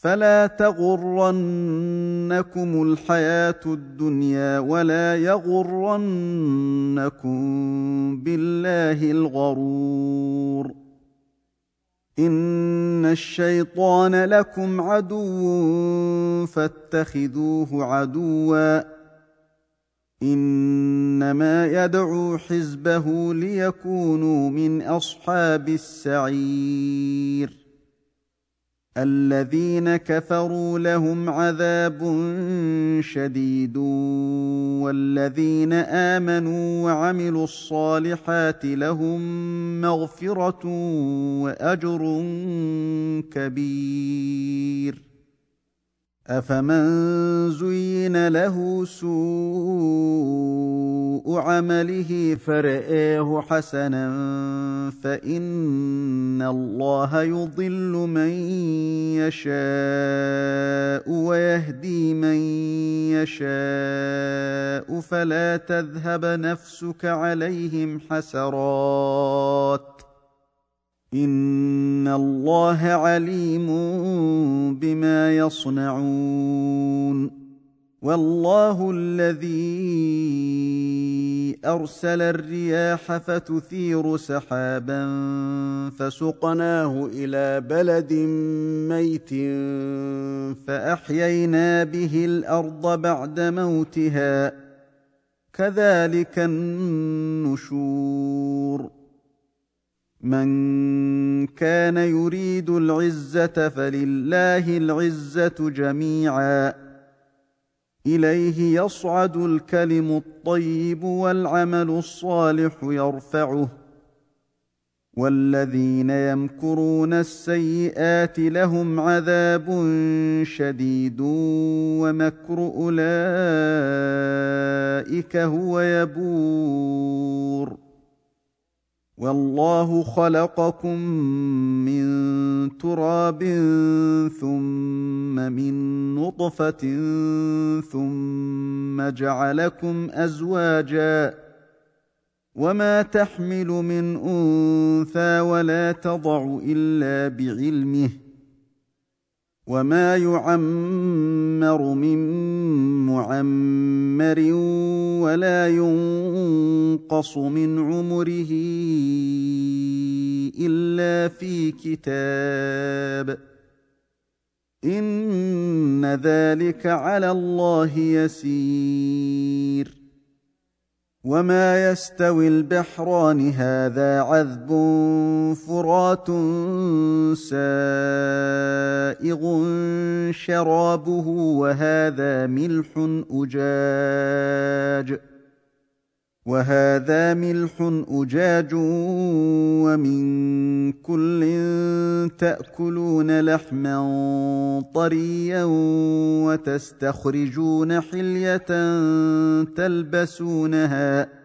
فلا تغرنكم الحياة الدنيا ولا يغرنكم بالله الغرور. إن الشيطان لكم عدو فاتخذوه عدوا. إنما يدعو حزبه ليكونوا من أصحاب السعير. الذين كفروا لهم عذاب شديد والذين آمنوا وعملوا الصالحات لهم مغفرة وأجر كبير. افمن زين له سوء عمله فرآه حسنا فإن الله يضل من يشاء ويهدي من يشاء فلا تذهب نفسك عليهم حسرات ان الله عليم بما يصنعون والله الذي ارسل الرياح فتثير سحابا فسقناه إلى بلد ميت فاحيينا به الأرض بعد موتها كذلك النشور من كان يريد العزة فلله العزة جميعا. إليه يصعد الكلم الطيب والعمل الصالح يرفعه. والذين يمكرون السيئات لهم عذاب شديد ومكر أولئك هو يبور. والله خلقكم من تراب ثم من نطفة ثم جعلكم أزواجا وما تحمل من أنثى ولا تضع إلا بعلمه وما يعمر من معمر ولا ينقص من عمره الا في كتاب ان ذلك على الله يسير وما يستوي البحران هذا عذب فرات سائغ شرابه وهذا ملح اجاج وهذا ملح أجاج ومن كل تأكلون لحما طريا وتستخرجون حلية تلبسونها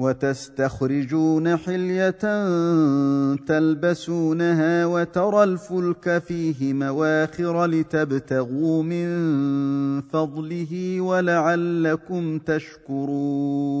وتستخرجون حلية تلبسونها وترى الفلك فيه مواخر لتبتغوا من فضله ولعلكم تشكرون.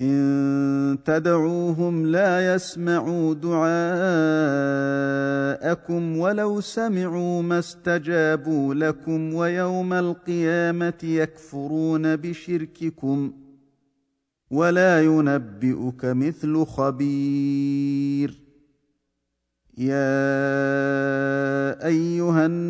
إن تدعوهم لا يسمعوا دعاءكم ولو سمعوا ما استجابوا لكم ويوم القيامة يكفرون بشرككم ولا ينبئك مثل خبير. يا أيها الناس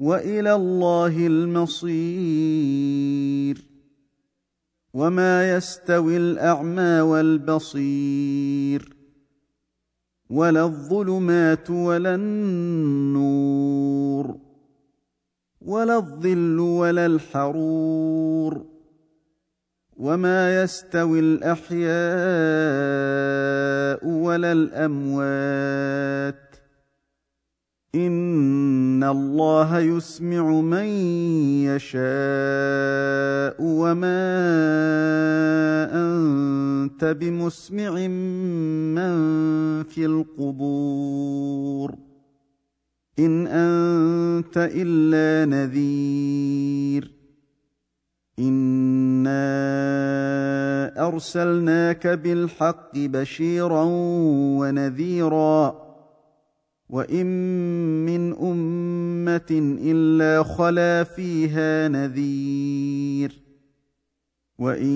وإلى الله المصير. وما يستوي الأعمى والبصير. ولا الظلمات ولا النور. ولا الظل ولا الحرور. وما يستوي الأحياء ولا الأموات. ان الله يسمع من يشاء وما انت بمسمع من في القبور ان انت الا نذير انا ارسلناك بالحق بشيرا ونذيرا وان من امه الا خلا فيها نذير وان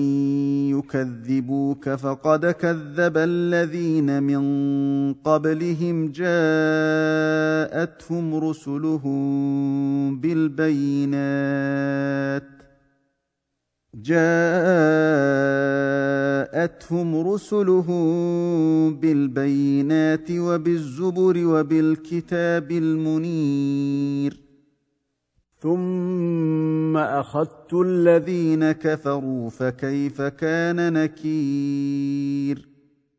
يكذبوك فقد كذب الذين من قبلهم جاءتهم رسلهم بالبينات جاءتهم رسلهم بالبينات وبالزبر وبالكتاب المنير. ثم أخذت الذين كفروا فكيف كان نكير؟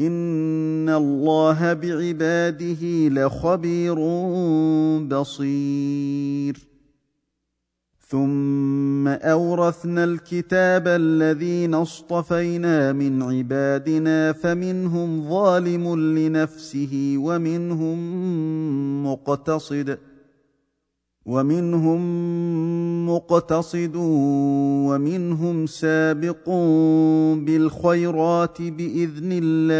ان الله بعباده لخبير بصير. ثم اورثنا الكتاب الذين اصطفينا من عبادنا فمنهم ظالم لنفسه ومنهم مقتصد. ومنهم مقتصد ومنهم سابق بالخيرات بإذن الله.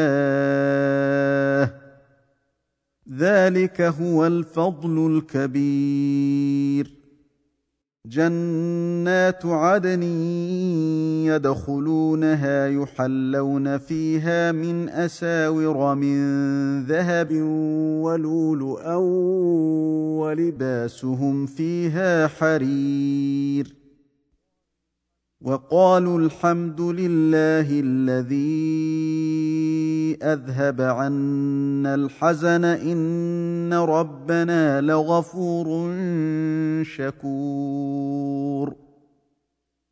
ذلك هو الفضل الكبير. جنات عدن يدخلونها يحلون فيها من أساور من ذهب ولؤلؤا ولباسهم فيها حرير. وقالوا الحمد لله الذي أذهب عنا الحزن إن ربنا لغفور شكور.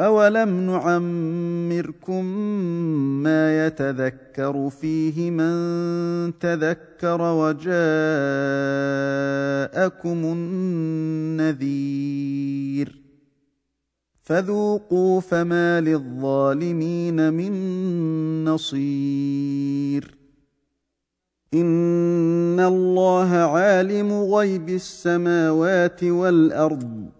اولم نعمركم ما يتذكر فيه من تذكر وجاءكم النذير فذوقوا فما للظالمين من نصير ان الله عالم غيب السماوات والارض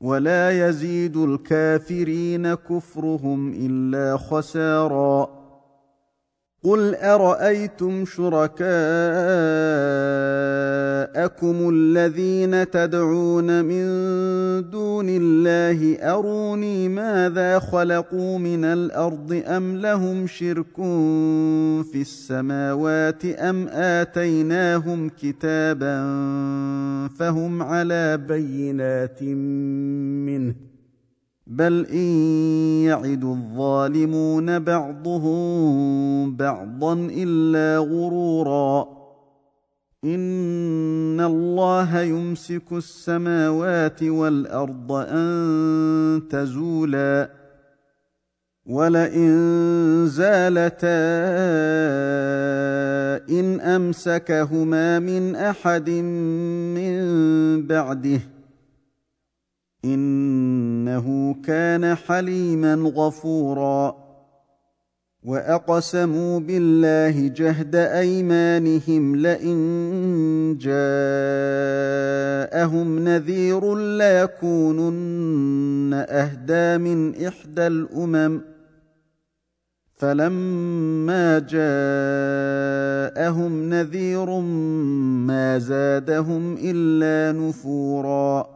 ولا يزيد الكافرين كفرهم إلا خسارا قل ارايتم شركاءكم الذين تدعون من دون الله اروني ماذا خلقوا من الأرض ام لهم شرك في السماوات ام اتيناهم كتابا فهم على بينات منه بل ان يعد الظالمون بعضهم بعضا الا غرورا ان الله يمسك السماوات والارض ان تزولا ولئن زالتا ان امسكهما من احد من بعده إنه كان حليما غفورا. وأقسموا بالله جهد أيمانهم لئن جاءهم نذير ليكونن أهدى من إحدى الأمم. فلما جاءهم نذير ما زادهم إلا نفورا.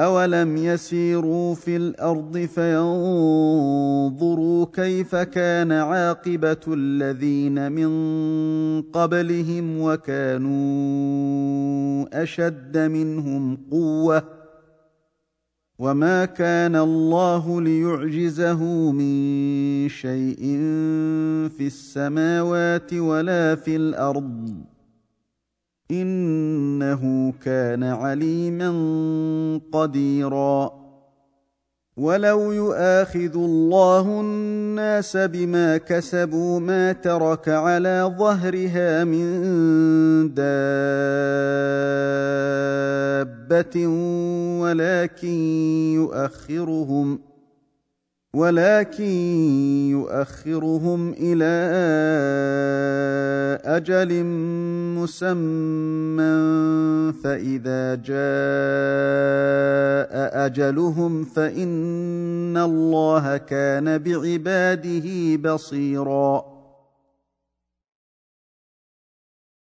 اولم يسيروا في الأرض فينظروا كيف كان عاقبه الذين من قبلهم وكانوا اشد منهم قوه وما كان الله ليعجزه من شيء في السماوات ولا في الأرض إنه كان عليما قديرا. ولو يؤاخذ الله الناس بما كسبوا ما ترك على ظهرها من دابة ولكن يؤخرهم ۖ ولكن يؤخرهم إلى أجل مسمى فإذا جاء أجلهم فإن الله كان بعباده بصيرا.